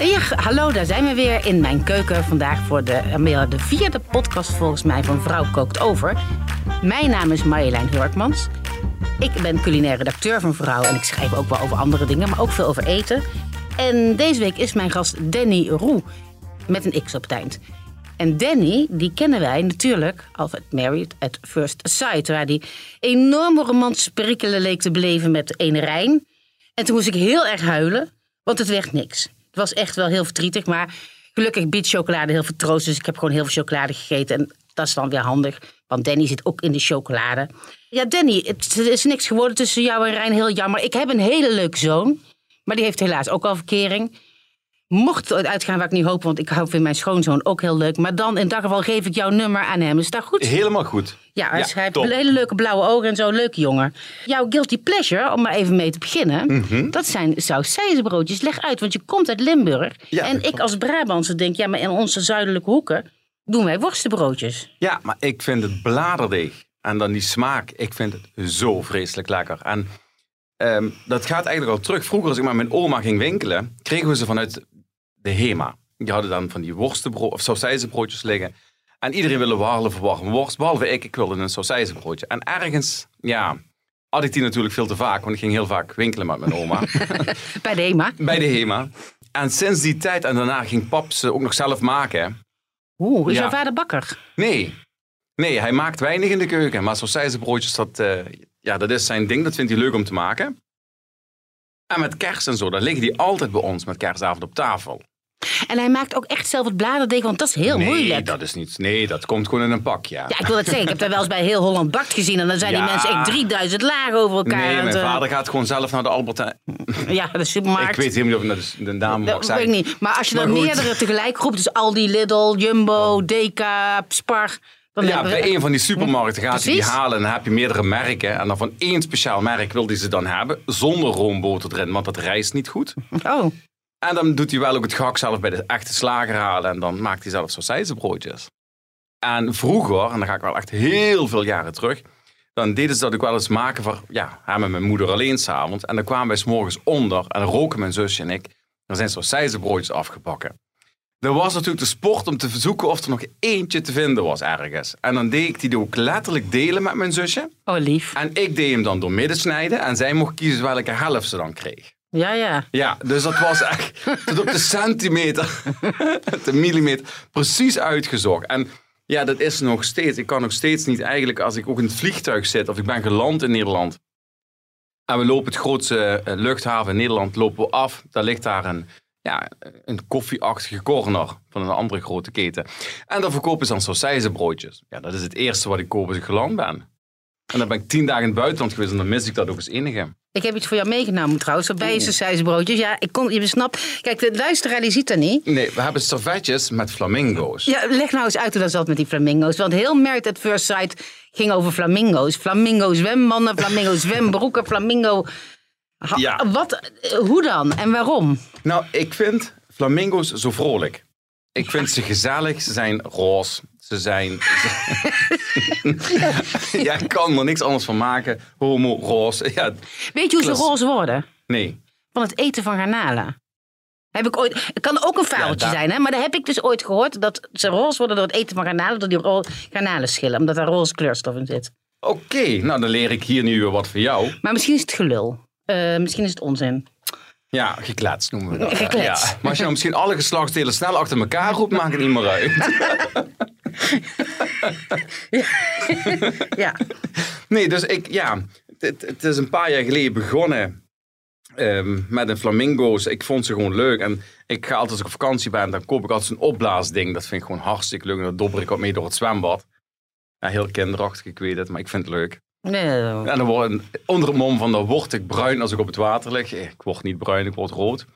Ja, hallo, daar zijn we weer in mijn keuken vandaag voor de, eh, de vierde podcast volgens mij van Vrouw Kookt Over. Mijn naam is Marjolein Hurkmans. Ik ben culinair redacteur van Vrouw en ik schrijf ook wel over andere dingen, maar ook veel over eten. En deze week is mijn gast Danny Roe, met een X op het eind. En Danny, die kennen wij natuurlijk al uit Married at First Sight, waar die enorme romantische perikelen leek te beleven met ene Rijn. En toen moest ik heel erg huilen, want het werd niks. Het was echt wel heel verdrietig, maar gelukkig biedt chocolade heel veel troost. Dus ik heb gewoon heel veel chocolade gegeten. En dat is dan weer handig, want Danny zit ook in de chocolade. Ja, Danny, het is niks geworden tussen jou en Rijn. Heel jammer. Ik heb een hele leuke zoon, maar die heeft helaas ook al verkering. Mocht het uitgaan waar ik niet hoop, want ik vind mijn schoonzoon ook heel leuk. Maar dan in dat geval geef ik jouw nummer aan hem. Is dat goed? Helemaal goed. Ja, hij heeft hele leuke blauwe ogen en zo. Leuke jongen. Jouw guilty pleasure, om maar even mee te beginnen. Mhm. Dat zijn sausijzenbroodjes. Leg uit, want je komt uit Limburg. Ja, en ik als Brabantse denk, ja, maar in onze zuidelijke hoeken doen wij worstenbroodjes. Ja, maar ik vind het bladerdeeg en dan die smaak, ik vind het zo vreselijk lekker. En ehm, dat gaat eigenlijk al terug. Vroeger als ik met mijn oma ging winkelen, kregen we ze vanuit de HEMA. Die hadden dan van die worstenbrood of sausijzenbroodjes liggen. En iedereen wilde warle verwarm worst, behalve ik. Ik wilde een sausijzenbroodje. En ergens, ja, had ik die natuurlijk veel te vaak, want ik ging heel vaak winkelen met mijn oma. Bij de HEMA. bij de HEMA. En sinds die tijd en daarna ging pap ze ook nog zelf maken. Oeh, is Ja. jouw vader bakker? Nee. Nee, hij maakt weinig in de keuken. Maar sausijzenbroodjes, dat, eh, ja, dat is zijn ding. Dat vindt hij leuk om te maken. En met kerst en zo, dan liggen die altijd bij ons met kerstavond op tafel. En hij maakt ook echt zelf het bladerdeeg, want dat is heel nee, moeilijk. dat is niet. Nee, dat komt gewoon in een pak, ja. Ja, ik wil het zeggen. Ik heb daar wel eens bij heel Holland Bakt gezien. En dan zijn die mensen echt 3000 lagen over elkaar. nee, mijn eh, vader gaat gewoon zelf naar de Albert Heijn. Ja, de supermarkt. Ik weet helemaal niet of ik de, de naam mag Dat weet ik niet. Maar als je dan meerdere tegelijk roept, dus Aldi, Lidl, Jumbo, Deka, Spar. Dan Ja, we- bij een van die supermarkten gaat hij die halen en dan heb je meerdere merken. En dan van één speciaal merk wil hij ze dan hebben, zonder roomboter erin, want dat rijst niet goed. Oh, En dan doet hij wel ook het gehakt zelf bij de echte slager halen. En dan maakt hij zelf sausijzenbroodjes. En vroeger, en dan ga ik wel echt heel veel jaren terug. Dan deden ze dat ook wel eens maken voor ja, hem en mijn moeder alleen s'avonds. En dan kwamen wij s'morgens onder en dan roken mijn zusje en ik. Er zijn sausijzenbroodjes afgebakken. Er was natuurlijk de sport om te zoeken of er nog eentje te vinden was ergens. En dan deed ik die ook letterlijk delen met mijn zusje. oh lief. En ik deed hem dan door midden snijden. En zij mocht kiezen welke helft ze dan kreeg. Ja, ja. Ja, dus dat was echt tot op de centimeter, de millimeter, precies uitgezocht. En ja, dat is nog steeds. Ik kan nog steeds niet eigenlijk, als ik ook in het vliegtuig zit of ik ben geland in Nederland. En we lopen het grootste eh, luchthaven in Nederland lopen we af. Daar ligt daar een, ja, een koffieachtige corner van een andere grote keten. En daar verkopen ze dan sausijzenbroodjes. Ja, dat is het eerste wat ik koop als ik geland ben. En dan ben ik tien dagen in het buitenland geweest en dan mis ik dat ook als enige. Ik heb iets voor jou meegenomen trouwens. Je sausijzenbroodjes. Ja, ik kon, je snapt. Kijk, de luisteraar die ziet dat niet. Nee, we hebben servetjes met flamingo's. Ja, leg nou eens uit hoe dat zat met die flamingo's. Want heel Married at First Sight ging over flamingo's. Flamingo zwemmannen, flamingo zwembroeken, flamingo... Ha- Ja. Wat, hoe dan en waarom? Nou, ik vind flamingo's zo vrolijk. Ik vind ze gezellig, ze zijn roze, ze zijn... ja, ik kan er niks anders van maken. Homo, roze, ja, Weet je hoe ze roze worden? nee. Van het eten van garnalen. Heb ik ooit, het kan ook een Ja, daar- zijn, hè? maar dat heb ik dus ooit gehoord. Dat ze roze worden door het eten van garnalen, door die ro- garnalen schillen. Omdat daar roze kleurstof in zit. Oké, nou dan leer ik hier nu weer wat voor jou. Maar misschien is het gelul. Eh, misschien is het onzin. Ja, geklets noemen we dat. Ja. Maar als je nou misschien alle geslachtsdelen snel achter elkaar roept, maakt het niet meer uit. Ja. Nee, dus ik, ja, het, het is een paar jaar geleden begonnen ehm, met een flamingo's. Ik vond ze gewoon leuk. En ik ga altijd als ik op vakantie ben, dan koop ik altijd zo'n opblaasding. Dat vind ik gewoon hartstikke leuk. En dan dobber ik wat mee door het zwembad. Ja, heel kinderachtig, ik weet het, maar ik vind het leuk. Nee. En dan word, onder het mom van, dan word ik bruin als ik op het water lig. Ik word niet bruin, ik word rood.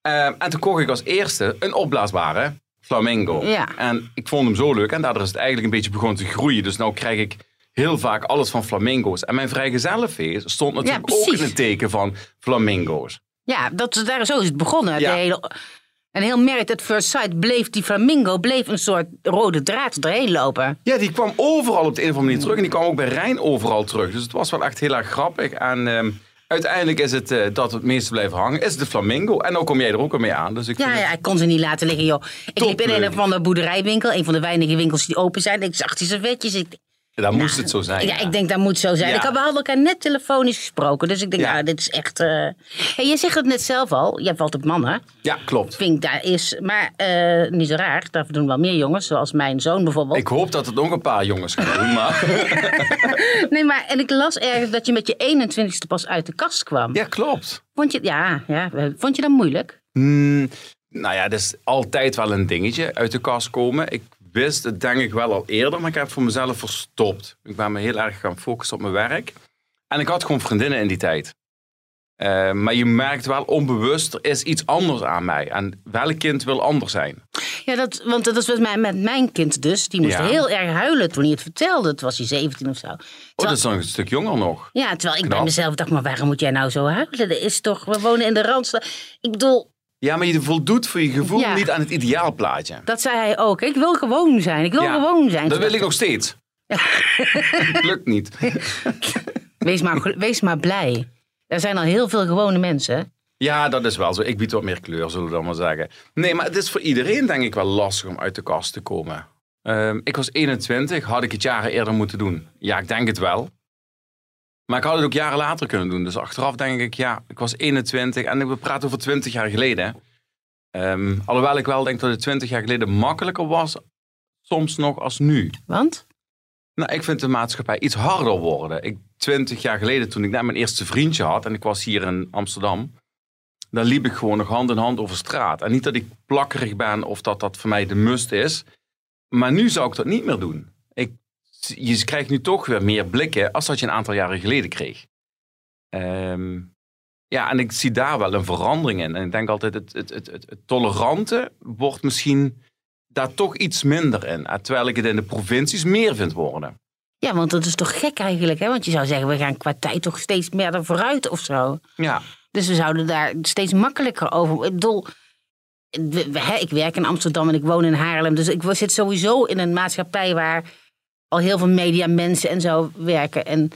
Ehm, en toen kocht ik als eerste een opblaasbare flamingo. Ja. En ik vond hem zo leuk en daardoor is het eigenlijk een beetje begonnen te groeien. Dus nu krijg ik heel vaak alles van flamingo's. En mijn vrijgezellenfeest stond natuurlijk ook in het teken van flamingo's. Ja, dat, daar, zo is het begonnen. Ja. De hele, en heel Married at First Sight bleef die flamingo bleef een soort rode draad erheen lopen. Ja, die kwam overal op de een of andere manier terug. En die kwam ook bij Rijn overal terug. Dus het was wel echt heel erg grappig. En ehm, uiteindelijk is het eh, dat het meeste blijven hangen, is de flamingo. En dan kom jij er ook al mee aan. Dus ik Ja, ja, het- ik kon ze niet laten liggen, joh. Ik liep in een van de boerderijwinkel, een van de weinige winkels die open zijn. Ik zag die servetjes. Ik, dan moest het zo zijn. ja, ik denk dat moet zo zijn. Ja. Ik had, we hadden elkaar net telefonisch gesproken, dus ik denk, Ja. ja, dit is echt... eh Hey, je zegt het net zelf al, jij valt op mannen. Ja, klopt. Ik daar is, maar eh, niet zo raar. Daar doen wel meer jongens, zoals mijn zoon bijvoorbeeld. Ik hoop dat het nog een paar jongens gaan doen. Maar Nee, maar en ik las ergens dat je met je 21ste pas uit de kast kwam. ja, klopt. Vond je, ja, ja, vond je dat moeilijk? Hmm, nou ja, dat is altijd wel een dingetje, uit de kast komen. Ik wist het denk ik wel al eerder, maar ik heb het voor mezelf verstopt. Ik ben me heel erg gaan focussen op mijn werk. En ik had gewoon vriendinnen in die tijd. Eh, maar je merkt wel onbewust, er is iets anders aan mij. En welk kind wil anders zijn? Ja, dat, want dat was met mijn, met mijn kind dus. Die moest Ja. heel erg huilen toen hij het vertelde. Het was hij 17 of zo. Oh, dat is dan een stuk jonger nog. Ja, terwijl ik bij Knap. mezelf dacht, maar waarom moet jij nou zo huilen? Dat is toch, we wonen in de Randstad. Ik bedoel, Ja, maar je voldoet voor je gevoel Ja. niet aan het ideaalplaatje. dat zei hij ook. Ik wil gewoon zijn. Ik wil Ja, gewoon zijn. Dat wil ik nog steeds. Het lukt niet. Wees maar, wees maar blij. Er zijn al heel veel gewone mensen. Ja, dat is wel zo. Ik bied wat meer kleur, zullen we dan maar zeggen. Nee, maar het is voor iedereen denk ik wel lastig om uit de kast te komen. Ehm, ik was 21, had ik het jaren eerder moeten doen? Ja, ik denk het wel. Maar ik had het ook jaren later kunnen doen. Dus achteraf denk ik, ja, ik was 21 en we praten over 20 jaar geleden. Ehm, alhoewel ik wel denk dat het 20 jaar geleden makkelijker was, soms nog als nu. Want? Nou, ik vind de maatschappij iets harder worden. Ik, 20 jaar geleden, toen ik net mijn eerste vriendje had en ik was hier in Amsterdam, dan liep ik gewoon nog hand in hand over straat. En niet dat ik plakkerig ben of dat dat voor mij de must is, maar nu zou ik dat niet meer doen. Je krijgt nu toch weer meer blikken als dat je een aantal jaren geleden kreeg. Ehm, ja, en ik zie daar wel een verandering in. En ik denk altijd, het, het, het, het, tolerante wordt misschien daar toch iets minder in. Eh, Terwijl ik het in de provincies meer vind worden. Ja, want dat is toch gek eigenlijk, hè? Want je zou zeggen, we gaan qua tijd toch steeds meer er vooruit of zo. Ja, Dus we zouden daar steeds makkelijker over. Ik bedoel, ik werk in Amsterdam en ik woon in Haarlem. Dus ik zit sowieso in een maatschappij waar al heel veel media mensen en zo werken. En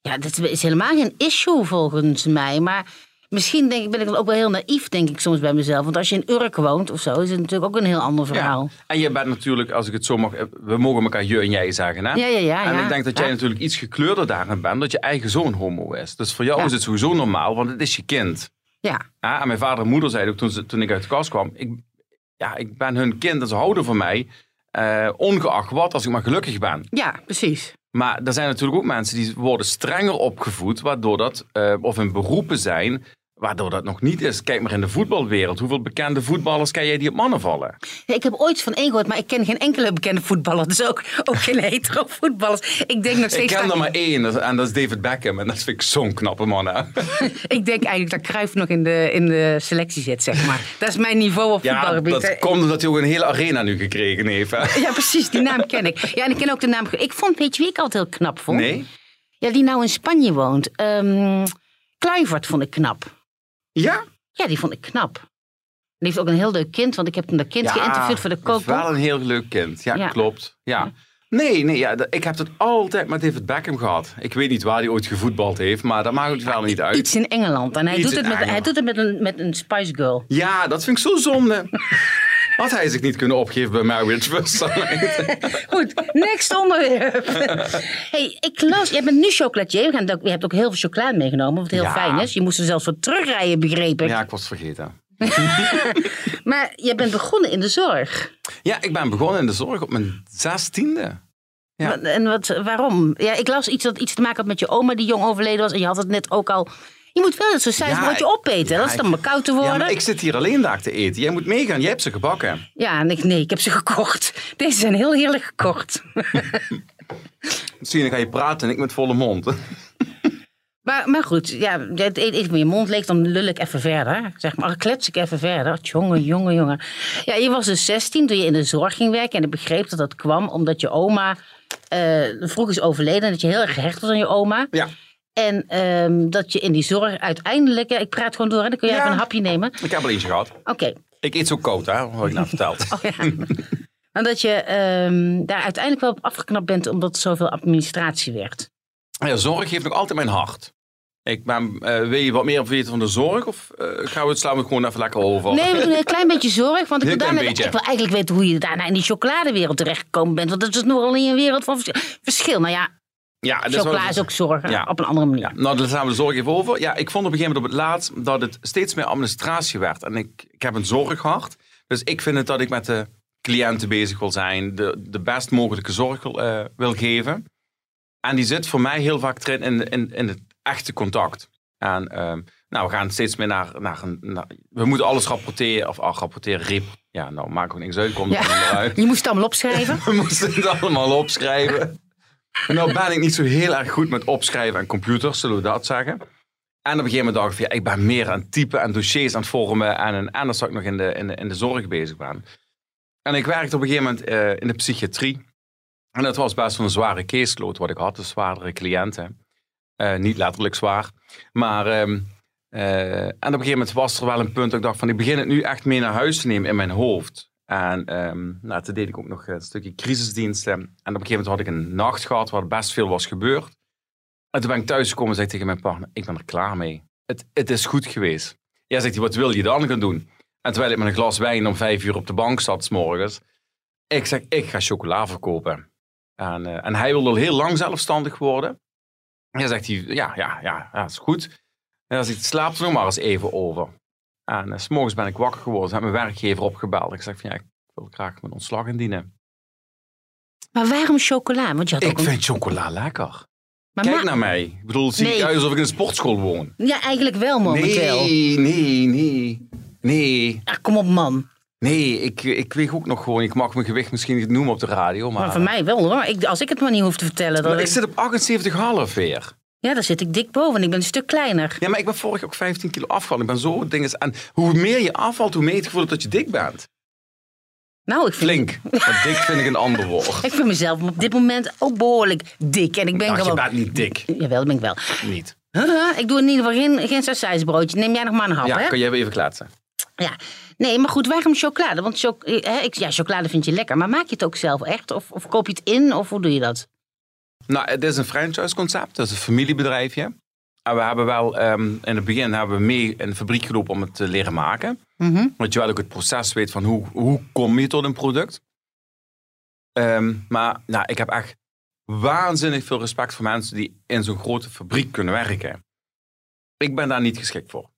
ja, dat is helemaal geen issue volgens mij. Maar misschien denk ik, ben ik dan ook wel heel naïef, denk ik soms bij mezelf. Want als je in Urk woont of zo, is het natuurlijk ook een heel ander verhaal. ja. En je bent natuurlijk, als ik het zo mag, eh, we mogen elkaar je en jij zeggen. Hè? Ja, ja, ja. En ja. ik denk dat jij Ja. natuurlijk iets gekleurder daarin bent, dat je eigen zoon homo is. Dus voor jou is het sowieso normaal, want het is je kind. Ja, Ja, en mijn vader en moeder zeiden ook toen, ze, toen ik uit de kast kwam, ik, ja, ik ben hun kind en ze houden van mij, eh, ongeacht wat, als ik maar gelukkig ben. ja, precies. Maar er zijn natuurlijk ook mensen die worden strenger opgevoed, waardoor dat, eh, of in beroepen zijn, waardoor dat nog niet is. Kijk maar in de voetbalwereld. Hoeveel bekende voetballers ken jij die op mannen vallen? Ja, ik heb ooit van één gehoord, maar ik ken geen enkele bekende voetballer. Dus ook, ook geen hetero voetballers. Ik denk nog Ik steeds... ken dat- er maar één, en dat is David Beckham. En dat vind ik zo'n knappe man. Hè? Ik denk eigenlijk dat Cruijff nog in de, in de selectie zit, zeg maar. Dat is mijn niveau op Ja, voetbalgebied. dat komt omdat hij ook een hele arena nu gekregen heeft. Hè? Ja, precies, die naam ken ik. Ja, en ik ken ook de naam... Ik vond, weet je wie ik altijd heel knap vond? Nee? Ja, die nou in Spanje woont. Ehm Kluivert vond ik knap. Ja? Ja, die vond ik knap. Die heeft ook een heel leuk kind, want ik heb hem dat kind geïnterviewd voor de kookboek. Wel een heel leuk kind. Ja, Ja. klopt. Ja. Nee, nee ja, dat- ik heb het altijd met David Beckham gehad. Ik weet niet waar hij ooit gevoetbald heeft, maar dat maakt het wel niet uit. Iets in Engeland. En hij Iets doet het, met, hij Engeland. doet het met, een, met een Spice Girl. Ja, dat vind ik zo zonde. Had hij zich niet kunnen opgeven bij Marriage First Sight? Goed, next onderwerp. hey, ik las, jij bent nu chocolatier. We gaan ook- Je hebt ook heel veel chocolade meegenomen, wat heel Ja. fijn is. Je moest er zelfs voor terugrijden, begreep ik. Ja, ik was het vergeten. Maar je bent begonnen in de zorg. Ja, ik ben begonnen in de zorg op mijn zestiende. Ja. En wat, waarom? Ja, ik las iets dat iets te maken had met je oma die jong overleden was. En je had het net ook al. Je moet wel zo zijn Ja, broodje opeten. ja, dat is dan maar koud te Ja, worden. maar ik zit hier alleen daar te eten. Jij moet meegaan. Jij hebt ze gebakken. Ja, en ik, nee, ik heb ze gekocht. Deze zijn heel heerlijk gekocht. Misschien ga je praten en ik met volle mond. Maar, maar goed, ja, het- je mond leeg, dan lul ik even verder. Zeg maar, klets ik even verder. Jongen, jongen, jongen. Ja, je was dus 16 toen je in de zorg ging werken. En ik begreep dat dat kwam omdat je oma eh, vroeg is overleden. En dat je heel erg gehecht was aan je oma. Ja, En ehm, dat je in die zorg uiteindelijk... Ja, ik praat gewoon door, hè, dan kun je Ja. even een hapje nemen. ik heb er eentje gehad. Oké. Ik eet zo koud, hè, wat ik net verteld. Oh, ja. En dat je ehm, daar uiteindelijk wel op afgeknapt bent omdat er zoveel administratie werd. Ja, zorg heeft nog altijd mijn hart. Ik ben, eh, wil je wat meer weten van de zorg? Of eh, gaan we het slaan we het gewoon even lekker over? Nee, we doen een klein beetje zorg. Want ik wil, daarna, ik wil eigenlijk weten hoe je daarna in die chocoladewereld terechtgekomen bent. Want dat is nogal in een wereld van vers- verschil. Nou ja, ja, dat is wel- chocola is ook zorg hè, Ja. op een andere manier. Ja, nou, daar slaan we de zorg even over. Ja, ik vond op een gegeven moment op het laatst dat het steeds meer administratie werd. En ik, ik heb een zorghart. Dus ik vind het dat ik met de cliënten bezig wil zijn. De, de best mogelijke zorg wil, eh, wil geven. En die zit voor mij heel vaak erin in, in, in het echte contact. En ehm, nou, we gaan steeds meer naar... naar, een, naar- we moeten alles rapporteren. Of ah, rapporteren, rip. Ja, nou, maakt ook niks uit. Komt Ja. er niet meer uit. Je moest het allemaal opschrijven. We moesten het allemaal opschrijven. Nou ben ik niet zo heel erg goed met opschrijven en computers, zullen we dat zeggen. En op een gegeven moment dacht ik, ja, ik ben meer aan typen en dossiers aan het vormen. En, en dat ik nog in de, in, de, in de zorg bezig ben. En ik werkte op een gegeven moment eh, in de psychiatrie. En dat was best wel een zware caseload wat ik had, dus zwaardere cliënten. Eh, niet letterlijk zwaar. Maar, ehm, eh, en op een gegeven moment was er wel een punt dat ik dacht van, ik begin het nu echt mee naar huis te nemen in mijn hoofd. En ehm, nou, toen deed ik ook nog een stukje crisisdiensten. En op een gegeven moment had ik een nacht gehad waar best veel was gebeurd. En toen ben ik thuis gekomen en zei tegen mijn partner, ik ben er klaar mee. Het, het is goed geweest. Ja, zegt hij, wat wil je dan gaan doen? En terwijl ik met een glas wijn om vijf uur op de bank zat, s morgens. Ik zeg, ik ga chocola verkopen. En, eh, en hij wilde al heel lang zelfstandig worden. En zegt hij, ja, ja, ja, ja, is goed. En dan zegt hij, slaap er nog maar eens even over. En eh, s morgens ben ik wakker geworden. Heb mijn werkgever opgebeld. Ik zeg van, ja, ik wil graag mijn ontslag indienen. Maar waarom chocola? Want je had ook Ik een... vind chocola lekker. Maar Kijk ma- naar mij. Ik bedoel, zie ik Nee. uit alsof ik in een sportschool woon. Ja, eigenlijk wel momenteel. Nee, nee, nee. Nee, Ja, kom op man. nee. Ik, ik weeg ook nog gewoon. Ik mag mijn gewicht misschien niet noemen op de radio. Maar, Maar voor mij wel hoor. Ik, als ik het maar niet hoef te vertellen. Dan Maar ik zit op 78,5 weer. Ja, daar zit ik dik boven. Ik ben een stuk kleiner. Ja, maar ik ben vorig jaar ook 15 kilo afgevallen. Ik ben zo dinges. En hoe meer je afvalt, hoe meer je het gevoel hebt dat je dik bent. Nou, ik vind, Flink. Maar dik vind ik een ander woord. ik vind mezelf op dit moment ook behoorlijk dik. En ik ben Ach, je bent niet dik. Jawel, dat ben ik wel. Niet. Huh? Ik doe in ieder geval geen, geen sausijsbroodje. Neem jij nog maar een hap, Ja, hè? kan jij even kletsen? Ja. Nee, maar goed, waarom chocolade? Want cho hè, ik, ja, chocolade vind je lekker. Maar maak je het ook zelf echt? Of, of koop je het in? Of hoe doe je dat? Nou, het is een franchise concept. Dat is een familiebedrijfje. En we hebben wel, ehm, in het begin hebben we mee in de fabriek gelopen om het te leren maken. Mhm. Dat je wel ook het proces weet van hoe, hoe kom je tot een product. Ehm, maar nou, ik heb echt waanzinnig veel respect voor mensen die in zo'n grote fabriek kunnen werken. Ik ben daar niet geschikt voor.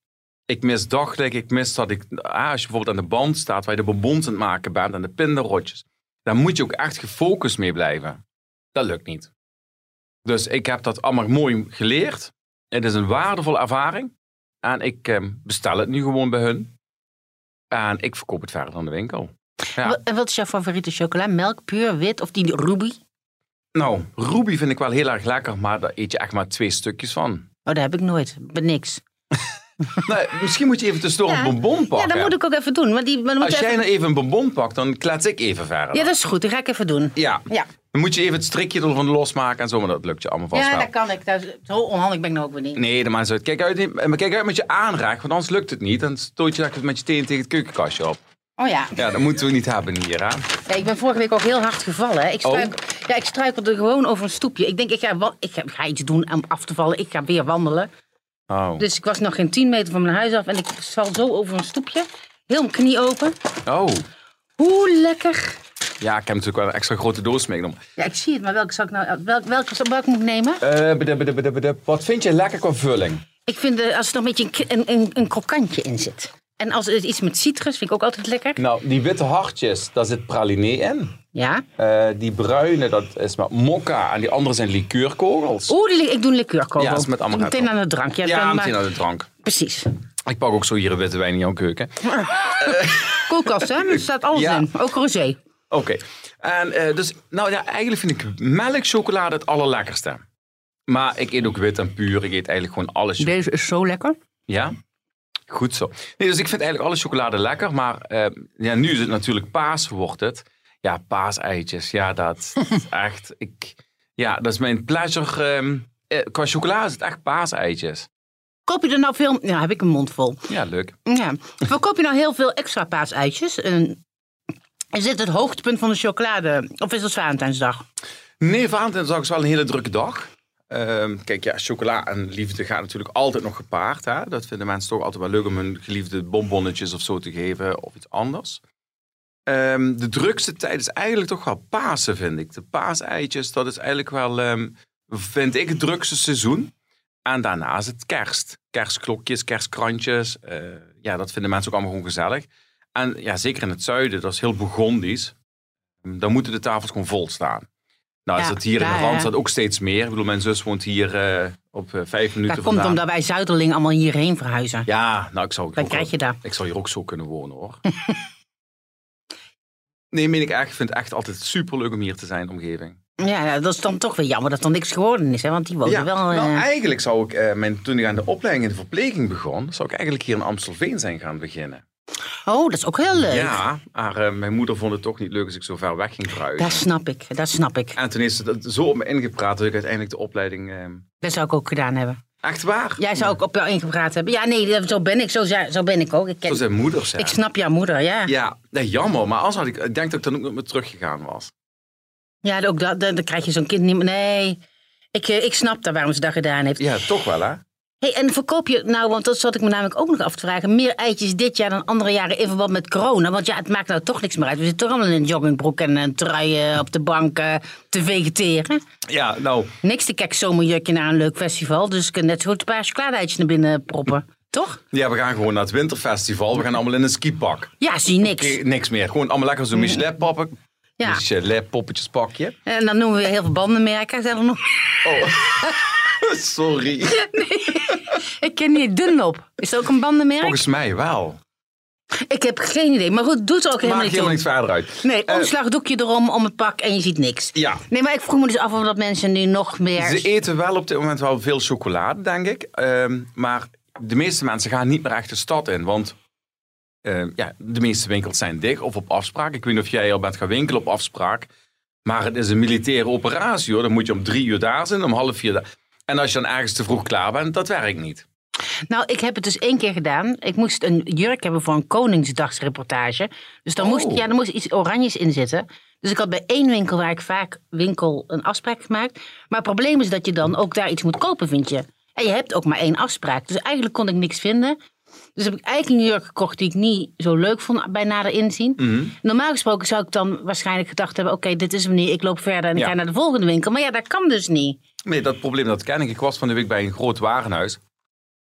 Ik mis dagelijk, ik mis dat ik, ah, als je bijvoorbeeld aan de band staat waar je de bonbons aan het maken bent en de pindarotjes, dan moet je ook echt gefocust mee blijven. Dat lukt niet. Dus ik heb dat allemaal mooi geleerd. Het is een waardevolle ervaring. En ik ehm, bestel het nu gewoon bij hun. En ik verkoop het verder aan de winkel. Ja. En wat is jouw favoriete chocola? Melk, puur, wit of die Ruby? Nou, Ruby vind ik wel heel erg lekker, maar daar eet je echt maar twee stukjes van. Oh, dat heb ik nooit. Ben niks. nou, misschien moet je even tussendoor Ja. een bonbon Ja, pakken. dat moet ik ook even doen. Maar die, moet Als jij even- nou even een bonbon pakt, dan klets ik even verder. Ja, dat is goed. Dat ga ik even doen. Ja. Ja, Dan moet je even het strikje ervan losmaken en zo, maar dat lukt je allemaal vast ja wel. dat kan ik. Dat is- zo onhandig ben ik nou ook weer niet. Nee, de maakt uit. Kijk uit, maar kijk uit met je aanraak, want anders lukt het niet. Dan stoot je lekker met je teen tegen het keukenkastje op. Oh ja. Ja, dat moeten we niet hebben hier, hè? Ja, ik ben vorige week ook heel hard gevallen. Hè. Ik, Oh. struik, ja, ik struikelde gewoon over een stoepje. Ik denk, ik ga, wa- ik ga, ik ga iets doen om af te vallen. Ik ga weer wandelen. Oh. Dus ik was nog geen 10 meter van mijn huis af. En ik val zo over een stoepje. Heel mijn knie open. oh. Hoe lekker. Ja, ik heb natuurlijk wel een extra grote doos meegenomen. Ja, ik zie het. Maar welke zal ik nou... Welk, welke, welke moet ik nemen? Eh, bedep. Wat vind je lekker qua vulling? Ik vind eh, als er nog een beetje een, een, een, krokantje in zit. En als er iets met citrus vind ik ook altijd lekker. Nou, die witte hartjes, daar zit praline in. Ja. Eh, die bruine, dat is met mokka. En die andere zijn liqueurkogels. Oeh, ik doe een liqueurkogel. Ja, is met allemaal Meteen aan de drank. Ja, ja, maar- meteen aan de drank. Precies. Ik pak ook zo hier een witte wijn in jouw keuken. Koelkast, hè? Er staat alles Ja. in. Ook rosé. Oké. En eh, dus, nou ja, eigenlijk vind ik melkchocolade het allerlekkerste. Maar ik eet ook wit en puur. Ik eet eigenlijk gewoon alles. Deze is zo lekker. Ja? Goed zo. Nee, dus ik vind eigenlijk alle chocolade lekker. Maar eh, ja, nu is het natuurlijk paas, wordt het. Ja, paaseitjes. Ja, dat is echt... Ik, ja, dat is mijn pleasure. ehm, eh, qua chocola is het echt paaseitjes. Koop je er nou veel... Ja, heb ik een mond vol. Ja, leuk. Ja. Verkoop je nou heel veel extra paaseitjes? En is dit het hoogtepunt van de chocolade? Of is het Valentijnsdag? Nee, Valentijnsdag is wel een hele drukke dag. Ehm, kijk, ja, chocola en liefde gaat natuurlijk altijd nog gepaard. Hè? Dat vinden mensen toch altijd wel leuk om hun geliefde bonbonnetjes of zo te geven of iets anders. Ehm, de drukste tijd is eigenlijk toch wel Pasen, vind ik. De paaseitjes, dat is eigenlijk wel, ehm, vind ik, het drukste seizoen. En daarna is het kerst. Kerstklokjes, kerstkrantjes. eh, ja, dat vinden mensen ook allemaal gewoon gezellig. En ja, zeker in het zuiden, dat is heel Burgondisch. Dan moeten de tafels gewoon vol staan. Nou, is Ja, dat hier in de. Randstad ook steeds meer. Ik bedoel, mijn zus woont hier eh, op eh, vijf minuten Dat komt omdat wij Zuiderling allemaal hierheen verhuizen. Ja, nou, ik zou, Dan ook krijg je dat. ik zou hier ook zo kunnen wonen, hoor. nee, meen ik echt. Ik vind het echt altijd superleuk om hier te zijn, omgeving. Ja, dat is dan toch weer jammer dat er niks geworden is. Hè? Want die wonen wel... eh, nou, eigenlijk zou ik, eh, mijn, toen ik aan de opleiding in de verpleging begon, zou ik eigenlijk hier in Amstelveen zijn gaan beginnen. Oh, dat is ook heel leuk. Ja, maar eh, mijn moeder vond het toch niet leuk als ik zo ver weg ging verhuizen. Dat snap ik, dat snap ik. En toen is ze dat zo op me ingepraat dat ik uiteindelijk de opleiding... eh, Dat zou ik ook gedaan hebben. Echt waar? Jij zou ook op jou ingepraat hebben. Ja, nee, zo ben ik. Zo, zo ben ik ook. Ik, ken- Zo zijn moeders, ja. ik snap jouw moeder, ja. Ja, Ja, nee, jammer. Maar als had ik, ik denk dat ik dan ook nog meer teruggegaan was. ook dat, dan, dan krijg je zo'n kind niet meer. Nee, ik, eh, ik snap dat waarom ze dat gedaan heeft. Ja, toch wel, hè? Hey, en verkoop je nou, want dat zat ik me namelijk ook nog af te vragen, meer eitjes dit jaar dan andere jaren in verband met corona? Want ja, het maakt nou toch niks meer uit. We zitten toch allemaal in een joggingbroek en een trui eh, op de bank te vegeteren. Ja, nou, Niks te kijk zomerjurkje naar een leuk festival. Dus ik kan net zo goed een paar chocolade-eitjes naar binnen proppen. Toch? ja, we gaan gewoon naar het winterfestival. We gaan allemaal in een skipak. Ja, zie niks. Niks meer. Gewoon allemaal lekker zo'n Michelin-poppen. Ja. Michelin-poppetjespakje. En dan noemen we heel veel bandenmerken. Zijn nog... Oh, sorry. Ik ken niet Dunlop. Is dat ook een bandenmerk? Volgens mij wel. Ik heb geen idee. Maar goed, doet er ook helemaal niet helemaal niks verder uit. Nee, Eh, omslagdoekje erom om het pak en je ziet niks. Ja. Nee, maar ik vroeg me dus af of dat mensen nu nog meer... Ze eten wel op dit moment wel veel chocolade, denk ik. Ehm, maar de meeste mensen gaan niet meer echt de stad in. Want ehm, ja, de meeste winkels zijn dicht of op afspraak. Ik weet niet of jij al bent gaan winkelen op afspraak. Maar het is een militaire operatie hoor. Dan moet je om drie uur daar zijn, om half vier daar. En als je dan ergens te vroeg klaar bent, dat werkt niet. Nou, ik heb het dus één keer gedaan. Ik moest een jurk hebben voor een Koningsdagsreportage. Dus dan, Oh. moest, ja, dan moest iets oranjes in zitten. Dus ik had bij één winkel waar ik vaak winkel een afspraak gemaakt. Maar het probleem is dat je dan ook daar iets moet kopen, vind je. En je hebt ook maar één afspraak. Dus eigenlijk kon ik niks vinden. Dus heb ik eigenlijk een jurk gekocht die ik niet zo leuk vond bij nader inzien. Mhm. Normaal gesproken zou ik dan waarschijnlijk gedacht hebben... oké, dit is hem niet, ik loop verder en ik Ja. ga naar de volgende winkel. Maar ja, dat kan dus niet. Nee, dat probleem dat ken ik. Ik was van de week bij een groot warenhuis.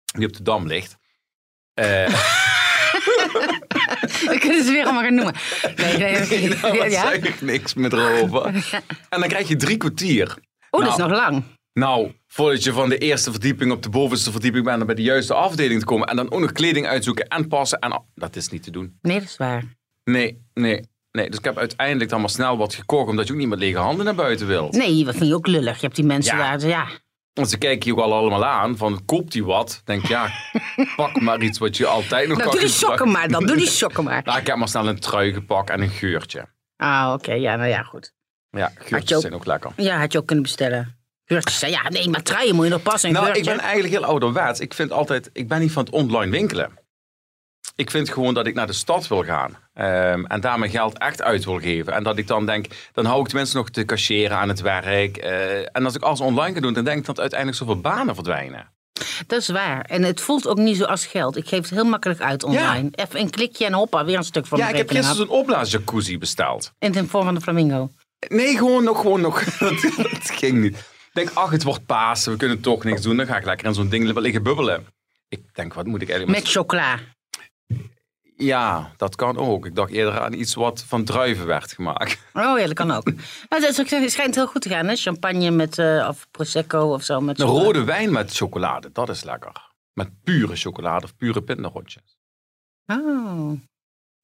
Die op de Dam ligt. Eh, We kunnen ze weer allemaal gaan noemen. Nee, nee, nou, wat ja? zeg ik niks meer erover. En dan krijg je drie kwartier. Oh, dat is Nou, nog lang. Nou, voordat je van de eerste verdieping op de bovenste verdieping bent om bij de juiste afdeling te komen en dan ook nog kleding uitzoeken en passen en dat is niet te doen. Nee, dat is waar. Nee, nee, nee. Dus ik heb uiteindelijk dan maar snel wat gekocht omdat je ook niet met lege handen naar buiten wilt. Nee, dat vind je ook lullig. Je hebt die mensen Ja. daar, ja. Want ze kijken je ook al allemaal aan van koopt hij wat? Denk ja, pak maar iets wat je altijd nog Nou, kan doe die sokken maar dan. Doe die sokken maar. Nou, ik heb maar snel een trui gepakt en een geurtje. Ah, oké. Ja, nou ja, goed. Ja, geurtjes ook- zijn ook lekker. Ja, had je ook kunnen bestellen. Geurtjes. Ja, nee, maar truien moet je nog passen. Nou, ik ben eigenlijk heel ouderwets. Ik vind altijd, ik ben niet van het online winkelen. Ik vind gewoon dat ik naar de stad wil gaan. ehm, en daar mijn geld echt uit wil geven. En dat ik dan denk, dan hou ik tenminste nog te cashieren aan het werk. eh, en als ik alles online ga doen, dan denk ik dat uiteindelijk zoveel banen verdwijnen. Dat is waar. En het voelt ook niet zo als geld. Ik geef het heel makkelijk uit online. Even een klikje en hoppa, weer een stuk van ja, mijn ik heb gisteren zo'n opblaasjacuzzi besteld. In de vorm van de flamingo. Nee, gewoon nog, gewoon nog. dat, dat ging niet. Ik denk, ach, het wordt Pasen, we kunnen toch niks doen. Dan ga ik lekker in zo'n ding liggen bubbelen. Ik denk, wat moet ik eigenlijk... Met chocola. Ja, dat kan ook. Ik dacht eerder aan iets wat van druiven werd gemaakt. Oh ja, dat kan ook. Nou, dat is- het schijnt heel goed te gaan, hè? Champagne met, eh, of prosecco of zo. Met Een rode wijn met chocolade, dat is lekker. Met pure chocolade of pure pindarotjes. Oh.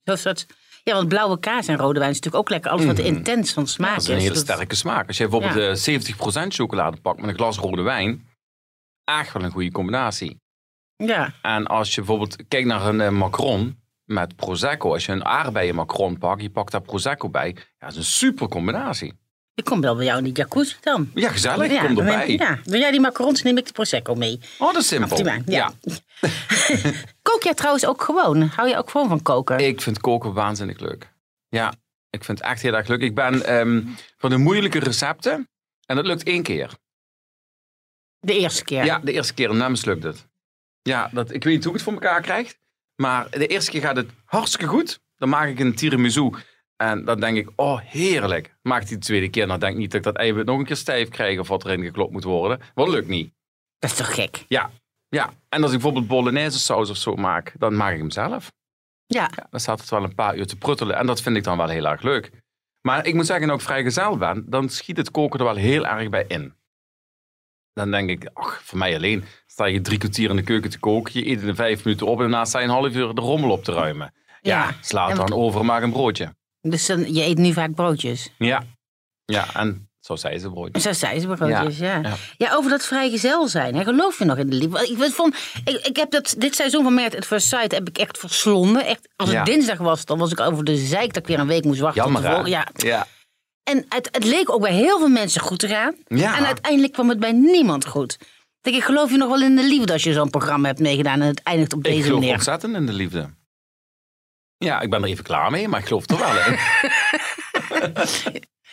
Zo'n soort... Ja, want blauwe kaas en rode wijn is natuurlijk ook lekker. Alles wat intens van smaak Dat is een hele sterke smaak. Als je bijvoorbeeld Ja. eh 70% chocolade pakt met een glas rode wijn, echt wel een goede combinatie. Ja, En als je bijvoorbeeld kijkt naar een eh, macron met prosecco, als je een aardbeien macron pakt, je pakt daar prosecco bij, ja, dat is een super combinatie. ik kom wel bij jou in die jacuzzi dan. Ja, gezellig, ja, kom erbij. Ja, doe jij die macarons, neem ik de prosecco mee. Oh, dat is simpel. Optimaal, ja. Kook jij trouwens ook gewoon? Hou je ook gewoon van koken? Ik vind koken waanzinnig leuk. Ja, ik vind het echt heel erg leuk. Ik ben ehm, van de moeilijke recepten, en dat lukt één keer. De eerste keer. Ja, de eerste keer en dan mislukt het. Ja, dat, ik weet niet hoe ik het voor elkaar krijg. Maar de eerste keer gaat het hartstikke goed. Dan maak ik een tiramisu. En dan denk ik, oh heerlijk. Maak die de tweede keer, dan denk ik niet dat ik dat eiwit nog een keer stijf krijg of wat erin geklopt moet worden. Dat lukt niet. Dat is toch gek? Ja, ja. En als ik bijvoorbeeld bolognese saus of zo maak, dan maak ik hem zelf. Ja. Ja, dan staat het wel een paar uur te pruttelen. En dat vind ik dan wel heel erg leuk. Maar ik moet zeggen, ook vrijgezel ben, dan schiet het koken er wel heel erg bij in. Dan denk ik, ach, voor mij alleen sta je drie kwartier in de keuken te koken. Je eet in vijf minuten op en daarna sta je een half uur de rommel op te ruimen. Ja, Ja. sla En dan over, maak een broodje. Dus dan, je eet nu vaak broodjes. Ja, ja en zo zei ze broodjes. Zo zei ze broodjes, ja. Ja, Ja, ja. over dat vrijgezel zijn. Hè? Geloof je nog in de liefde? Ik, vond, ik, ik heb dat, dit seizoen van Merit at First Sight heb ik echt verslonden. Echt, als het Ja. dinsdag was, dan was ik over de zeik dat ik weer een week moest wachten. Jammer Ja. Ja. En het, het leek ook bij heel veel mensen goed te gaan. Ja. En uiteindelijk kwam het bij niemand goed. Ik Denk ik, geloof je nog wel in de liefde als je zo'n programma hebt meegedaan en het eindigt op Ik deze geloof manier? ontzettend in de liefde. Ja, ik ben er even klaar mee, maar ik geloof er wel in.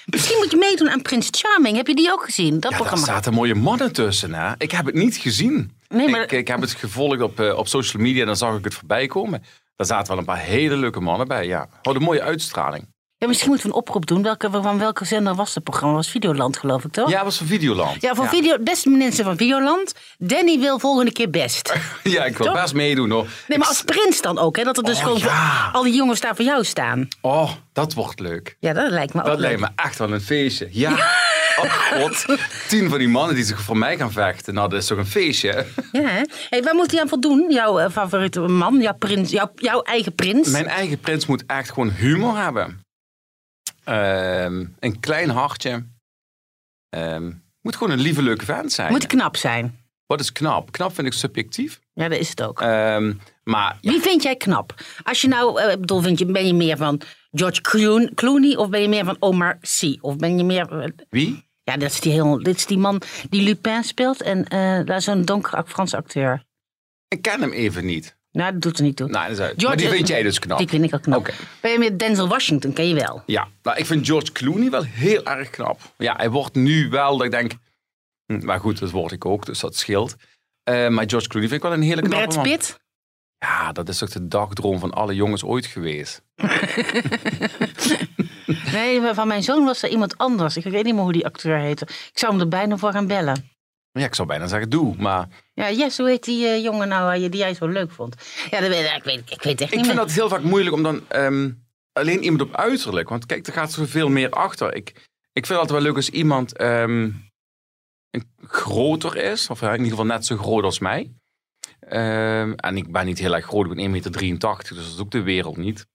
Misschien moet je meedoen aan Prins Charming. Heb je die ook gezien? Dat Ja, daar programma. zaten mooie mannen tussen. Hè? Ik heb het niet gezien. Nee, maar- ik, ik heb het gevolgd op, eh, op social media en dan zag ik het voorbij komen. Daar zaten wel een paar hele leuke mannen bij. Ja, hadden een mooie uitstraling. Ja, misschien moeten we een oproep doen. Welke, van welke zender was het programma? was Videoland, geloof ik, toch? Ja, het was van Videoland. Ja, van Video, beste mensen van Videoland. Danny wil volgende keer best. Ja, ik wil Toch? best meedoen hoor. Nee, maar als prins dan ook, hè? Dat er dus Oh, gewoon ja. al die jongens daar voor jou staan. Oh, dat wordt leuk. Ja, dat lijkt me ook Dat leuk. lijkt me echt wel een feestje. Ja. Oh god. Tien van die mannen die zich voor mij gaan vechten. Nou, dat is toch een feestje. Ja, hè? Hey, waar moet hij aan voldoen? Jouw eh, favoriete man, jouw, prins, jouw, jouw eigen prins? Mijn eigen prins moet echt gewoon humor hebben. Ehm, een klein hartje. Ehm, moet gewoon een lieve, leuke vent zijn. Moet knap zijn. Wat is knap? Knap vind ik subjectief. Ja, dat is het ook. Ehm, maar ja, Wie vind jij knap? Als je nou, eh, bedoel, vind je, ben je meer van George Cloon- Clooney of ben je meer van Omar Sy? Of ben je meer... eh, wie? ja, dat is die, heel, dit is die man die Lupin speelt en eh daar is zo'n donkere Franse acteur. Ik ken hem even niet. Nou, dat doet er niet toe. Nou, dat is uit. Maar die vind jij dus knap. Die vind ik ook knap. Oké. Ben je meer Denzel Washington? Ken je wel. Ja, nou, ik vind George Clooney wel heel erg knap. Ja, hij wordt nu wel dat ik denk... hm, maar goed, dat word ik ook, dus dat scheelt. Eh, maar George Clooney vind ik wel een hele knappe Brad man. Pitt? Ja, dat is toch de dagdroom van alle jongens ooit geweest. Nee, van mijn zoon was er iemand anders. Ik weet niet meer hoe die acteur heette. Ik zou hem er bijna voor gaan bellen. Ja, ik zou bijna zeggen doe, maar Ja, yes, hoe heet die eh, jongen nou eh, die jij zo leuk vond? Ja, dat weet, ik, weet, ik weet echt ik niet vind meer. dat heel vaak moeilijk om dan ehm, alleen iemand op uiterlijk. Want kijk, er gaat zoveel meer achter. Ik, ik vind het altijd wel leuk als iemand ehm, groter is, of in ieder geval net zo groot als mij. Ehm, en ik ben niet heel erg groot, ik ben 1,83 meter, dus dat is ook de wereld niet.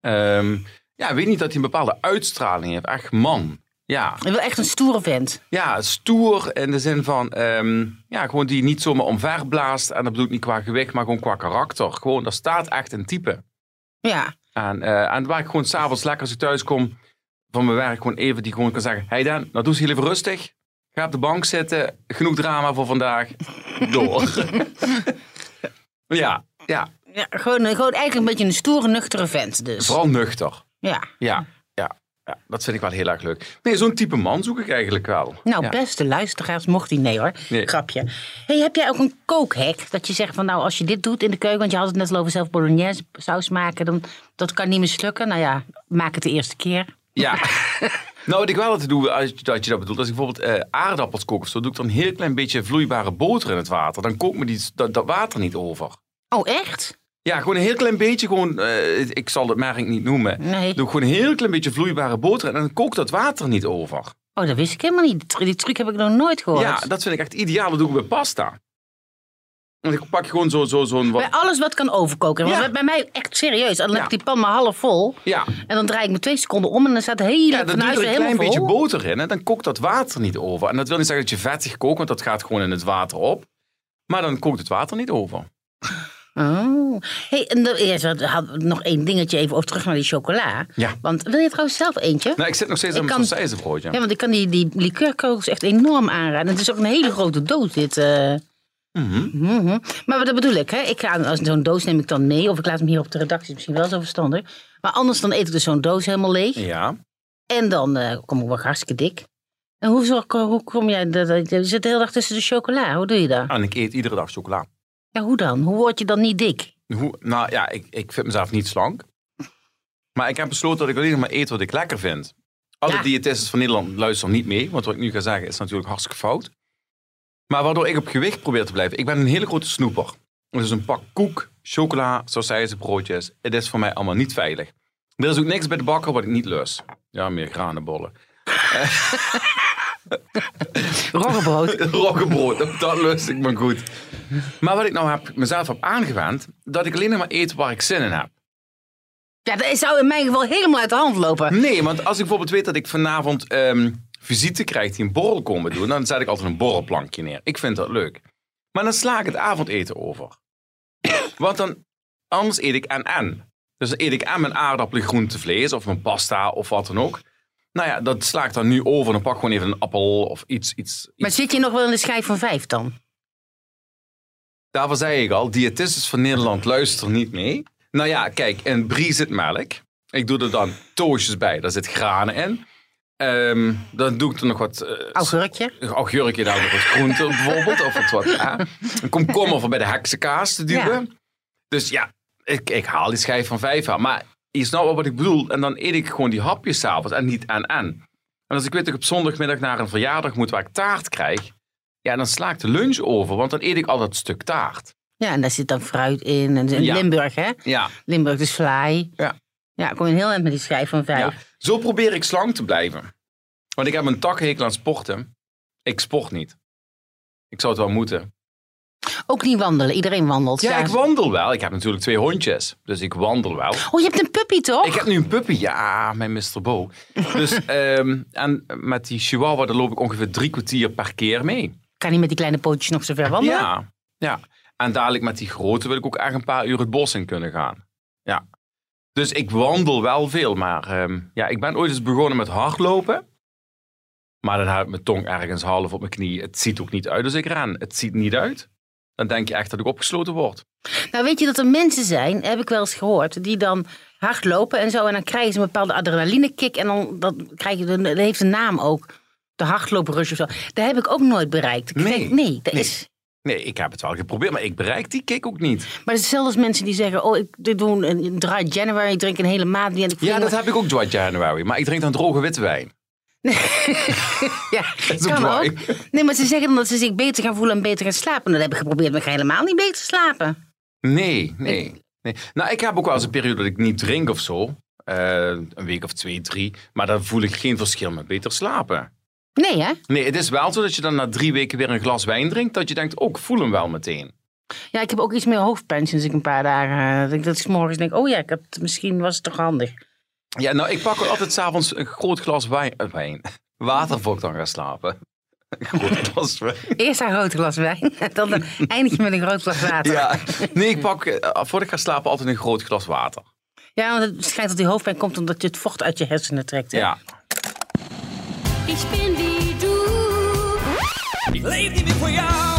Ehm, ja, ik weet niet dat hij een bepaalde uitstraling heeft. Echt man. Ja, Ik wil echt een stoere vent. ja stoer in de zin van, ehm, ja, gewoon die niet zomaar omver blaast. En dat bedoel ik niet qua gewicht, maar gewoon qua karakter. Gewoon, daar staat echt een type. Ja. En, eh, en waar ik gewoon s'avonds lekker als ik thuis kom van mijn werk, gewoon even die gewoon kan zeggen: Hey Dan, nou doe eens heel even rustig. Ga op de bank zitten. Genoeg drama voor vandaag. Door. ja, ja, ja gewoon, gewoon eigenlijk een beetje een stoere, nuchtere vent dus. vooral nuchter. Ja. Ja, ja, dat vind ik wel heel erg leuk. Nee, zo'n type man zoek ik eigenlijk wel. Nou, ja. beste luisteraars, mocht die nee hoor. Nee. Grapje. Hey, heb jij ook een kookhack? Dat je zegt van nou, als je dit doet in de keuken, want je had het net al over zelf bolognese saus maken, dan dat kan niet mislukken. Nou ja, maak het de eerste keer. Ja. nou, wat ik wel altijd doe, als je dat bedoelt, als ik bijvoorbeeld eh, aardappels kook of zo, doe ik dan een heel klein beetje vloeibare boter in het water. Dan kookt me die, dat, dat water niet over. Oh, echt? Ja, gewoon een heel klein beetje, gewoon, eh, ik zal het merk niet noemen. Nee. Doe gewoon een heel klein beetje vloeibare boter en dan kookt dat water niet over. Oh, dat wist ik helemaal niet. Die tr- Die truc heb ik nog nooit gehoord. Ja, dat vind ik echt ideaal. Dat doe ik bij pasta. Want ik pak gewoon zo, zo, zo'n wat... Bij alles wat kan overkoken. Ja. bij- bij mij echt serieus. Dan Ja. ik die pan maar half vol. Ja, En dan draai ik me twee seconden om en dan staat de hele ja dan doe je er een klein beetje boter in. En dan kookt dat water niet over. En dat wil niet zeggen dat je vettig kookt, want dat gaat gewoon in het water op. Maar dan kookt het water niet over. Oh. Hey, en eerst had- nog één dingetje even over terug naar die chocola. Ja. Want wil je trouwens zelf eentje? Nou, ik zit nog steeds Ik aan mijn sausijzenbroodje. Ja, want ik kan die, die liqueurkogels echt enorm aanraden. Het is ook een hele grote doos dit. Mhm. Mhm. Maar dat bedoel ik, hè? Ik ga, als zo'n doos neem ik dan mee. Of ik laat hem hier op de redactie, misschien wel zo verstandig. Maar anders dan eet ik dus zo'n doos helemaal leeg. Ja. En dan eh, kom ik wel hartstikke dik. En hoe, zorg, hoe kom jij... Je zit de hele dag tussen de chocola. Hoe doe je dat? En ik eet iedere dag chocola. Ja, hoe dan? Hoe word je dan niet dik? Hoe, nou ja, ik, ik vind mezelf niet slank. Maar ik heb besloten dat ik alleen nog maar eet wat ik lekker vind. Alle Ja. diëtisten van Nederland luisteren niet mee. Want wat ik nu ga zeggen is natuurlijk hartstikke fout. Maar waardoor ik op gewicht probeer te blijven. Ik ben een hele grote snoeper. Dus een pak koek, chocola, sausijzenbroodjes. Het is voor mij allemaal niet veilig. Er is ook niks bij de bakker wat ik niet lus. Ja, meer granenbollen. Roggebrood. Roggebrood, dat lust ik me goed. Maar wat ik nou heb, mezelf heb aangewend, dat ik alleen nog maar eet waar ik zin in heb. Ja, dat zou in mijn geval helemaal uit de hand lopen. Nee, want als ik bijvoorbeeld weet dat ik vanavond ehm, visite krijg die een borrel komen doen, dan zet ik altijd een borrelplankje neer. Ik vind dat leuk. Maar dan sla ik het avondeten over. Want dan, anders eet ik en en. Dus dan eet ik en mijn aardappelen, groente, vlees of mijn pasta of wat dan ook. Nou ja, dat sla ik dan nu over. Dan pak ik gewoon even een appel of iets. iets, Maar iets. zit je nog wel in de schijf van vijf dan? Daarvoor zei ik al, diëtistes van Nederland luisteren niet mee. Nou ja, kijk, in brie zit melk. Ik doe er dan toastjes bij, daar zit granen in. Ehm, dan doe ik er nog wat eh, Augurkje? augurkje, daar nog wat groente bijvoorbeeld. Of wat, wat hè. Een komkommer voor bij de heksenkaas te duwen. Dus ja, ik, ik haal die schijf van vijf aan. Maar je snapt wel wat ik bedoel. En dan eet ik gewoon die hapjes s'avonds en niet en en. En als ik weet dat ik op zondagmiddag naar een verjaardag moet waar ik taart krijg. Ja, dan sla ik de lunch over, want dan eet ik al dat stuk taart. Ja, en daar zit dan fruit in. En in Ja. Limburg, hè? Ja, Limburg is vlaai. Ja. Ja, ik kom je heel eind met die schijf van vijf. ja. Zo probeer ik slank te blijven. Want ik heb een takhekel aan sporten. Ik sport niet. Ik zou het wel moeten. Ook niet wandelen. Iedereen wandelt. Ja, ik wandel wel. Ik heb natuurlijk twee hondjes. Dus ik wandel wel. Oh, je hebt een puppy toch? Ik heb nu een puppy. Ja, mijn Mr. Bo. Dus, ehm, en met die chihuahua, daar loop ik ongeveer drie kwartier per keer mee. Kan niet met die kleine pootjes nog zo ver wandelen? Ja, ja. En dadelijk met die grote wil ik ook echt een paar uur het bos in kunnen gaan. Ja. Dus ik wandel wel veel. Maar ehm, ja, ik ben ooit eens begonnen met hardlopen. Maar dan ik mijn tong ergens half op mijn knie. Het ziet ook niet uit als ik ren. Het ziet niet uit. Dan denk je echt dat ik opgesloten word. Nou, weet je dat er mensen zijn, heb ik wel eens gehoord, die dan hardlopen en zo. En dan krijgen ze een bepaalde adrenalinekick. En dan dat krijg je, de- dat heeft een naam ook. De hardlooprush of zo. Dat heb ik ook nooit bereikt. Ik Nee. denk, nee, dat Nee. is... Nee, ik heb het wel geprobeerd, maar ik bereik die kick ook niet. Maar het is hetzelfde als mensen die zeggen, oh, ik dit doen een, een dry January, ik drink een hele maand niet. En ik Ja, dat heb ik ook dry January. Maar ik drink dan droge witte wijn. Ja, is ook kan ook. Nee, maar ze zeggen dan dat ze zich beter gaan voelen en beter gaan slapen. Dat heb ik geprobeerd, maar ik ga helemaal niet beter slapen. Nee, nee, nee. Nou, ik heb ook wel eens een periode dat ik niet drink of zo. Eh, een week of twee, drie. Maar dan voel ik geen verschil met beter slapen. Nee, hè? Nee, het is wel zo dat je dan na drie weken weer een glas wijn drinkt. Dat je denkt, oh, ik voel hem wel meteen. Ja, ik heb ook iets meer hoofdpijn sinds ik een paar dagen... eh, Dat ik, dat 's morgens denk, oh ja, ik heb, misschien was het toch handig. Ja, nou, ik pak altijd s'avonds een groot glas wijn. eh, wijn. Water voor ik dan ga slapen. Een groot glas wijn. Eerst een groot glas wijn, dan eindig je met een groot glas water. Ja, Ja, nee, ik pak eh, voordat ik ga slapen altijd een groot glas water. want het schijnt dat die hoofdpijn komt omdat je het vocht uit je hersenen trekt. Hè? Ja. Ich bin wie du. Ik leef niet meer voor jou.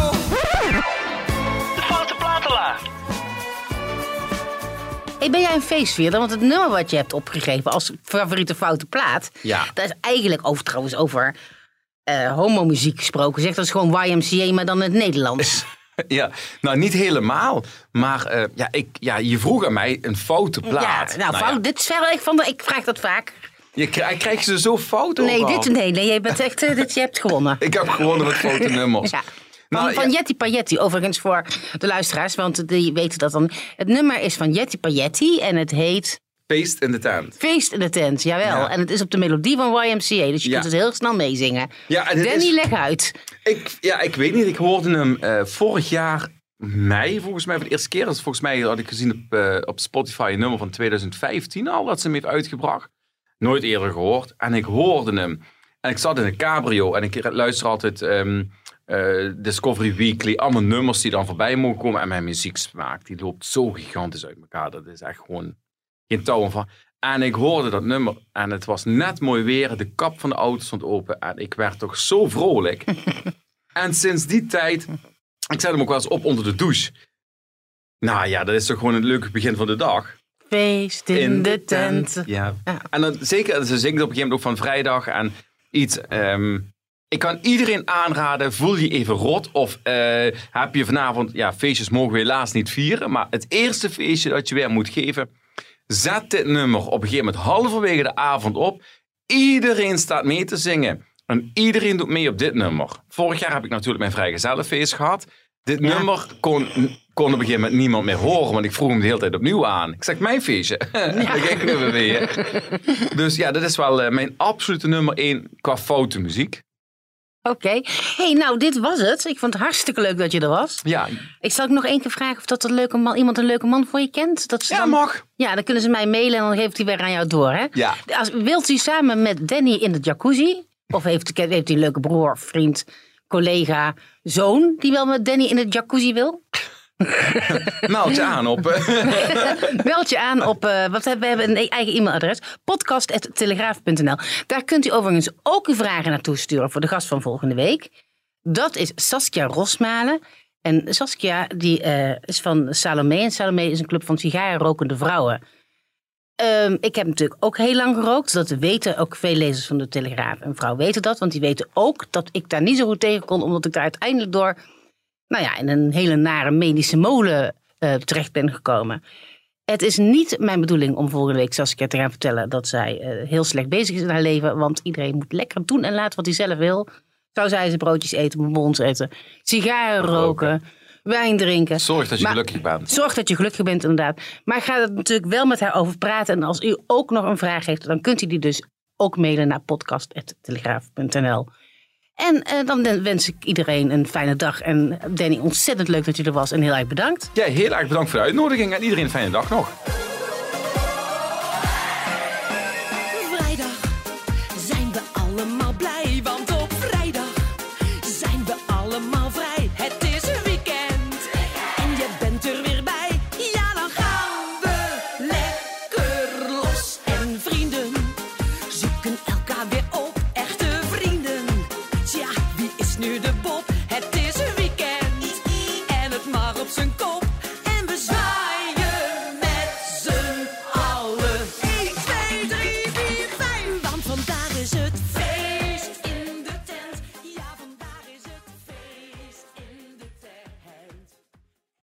Hey, ben jij een feestvierder? Want het nummer wat je hebt opgegeven als favoriete foute plaat... Ja. dat is eigenlijk over, trouwens over eh homomuziek gesproken. Zeg, dat is gewoon YMCA, maar dan in het Nederlands. Ja, nou niet helemaal. Maar eh, ja, ik, ja, je vroeg aan mij een foute plaat. Ja, nou, Nou fout, ja, dit is verder, ik, vond, ik vraag dat vaak. je krijg, krijg je ze zo fout Nee, overal. dit, nee, nee, je, bent echt, eh, dit, je hebt gewonnen. Ik heb gewonnen met foute nummers. Ja. Van, Nou, van ja. Payetti, overigens voor de luisteraars, want die weten dat dan. Het nummer is van Jetty Payetti en het heet Feest in de tent. Feest in de Tent, jawel. Ja. En het is op de melodie van YMCA, dus je Ja. kunt het heel snel meezingen. Ja, en Danny, is- leg uit. Ik, ja, ik weet niet. Ik hoorde hem eh, vorig jaar mei, volgens mij, voor de eerste keer. Is volgens mij had ik gezien op, eh, op Spotify een nummer van 2015 al, dat ze hem heeft uitgebracht. Nooit eerder gehoord. En ik hoorde hem. En ik zat in een cabrio en ik luister altijd ehm, eh, Discovery Weekly. Allemaal nummers die dan voorbij mogen komen. En mijn muzieksmaak, die loopt zo gigantisch uit elkaar. Dat is echt gewoon geen touw van. En ik hoorde dat nummer en het was net mooi weer. De kap van de auto stond open en ik werd toch zo vrolijk. en sinds die tijd, ik zet hem ook wel eens op onder de douche. Nou ja, dat is toch gewoon het leuke begin van de dag. Feest in, de tent. Ja. Ja. En dan zeker, ze zingt op een gegeven moment ook van vrijdag en iets. ehm, ik kan iedereen aanraden, voel je even rot of eh, heb je vanavond, ja, feestjes mogen we helaas niet vieren, maar het eerste feestje dat je weer moet geven, zet dit nummer op een gegeven moment halverwege de avond op. Iedereen staat mee te zingen en iedereen doet mee op dit nummer. Vorig jaar heb ik natuurlijk mijn vrijgezellenfeest gehad. Dit Ja. nummer kon, kon op een gegeven moment niemand meer horen, want ik vroeg hem de hele tijd opnieuw aan. Ik zeg, mijn feestje. Daar gingen we weer. Dus ja, dat is wel eh, mijn absolute nummer één qua foute muziek. Oké. hey, nou, dit was het. Ik vond het hartstikke leuk dat je er was. Ja, Ik zal ik nog één keer vragen of dat een leuke man, iemand een leuke man voor je kent. Dat ze ja dan, mag. Ja, dan kunnen ze mij mailen en dan geeft hij weer aan jou door. Hè? Ja. Als, wilt u samen met Danny in de jacuzzi? Of heeft, heeft hij een leuke broer, vriend, collega, zoon die wel met Danny in de jacuzzi wil? Meld je aan op. eh, Meld je aan op, eh, wat hebben we hebben een eigen e-mailadres, podcast.telegraaf.nl. Daar kunt u overigens ook uw vragen naartoe sturen voor de gast van volgende week. Dat is Saskia Rosmalen. En Saskia die, eh, is van Salome. En Salome is een club van sigarenrokende vrouwen. Ehm, ik heb natuurlijk ook heel lang gerookt. Dat weten ook veel lezers van de Telegraaf en vrouw weten dat. Want die weten ook dat ik daar niet zo goed tegen kon. Omdat ik daar uiteindelijk door nou ja, in een hele nare medische molen eh, terecht ben gekomen. Het is niet mijn bedoeling om volgende week Saskia te gaan vertellen dat zij eh, heel slecht bezig is in haar leven. Want iedereen moet lekker doen en laten wat hij zelf wil. Zou zij ze broodjes eten, bonbons eten, sigaren roken, wijn drinken. Zorg dat je Maar- gelukkig bent. Zorg dat je gelukkig bent, inderdaad. Maar ik ga er natuurlijk wel met haar over praten. En als u ook nog een vraag heeft, dan kunt u die dus ook mailen naar podcast.telegraaf.nl. En eh, dan wens ik iedereen een fijne dag. En Danny, ontzettend leuk dat je er was en heel erg bedankt. Ja, heel erg bedankt voor de uitnodiging en iedereen een fijne dag nog.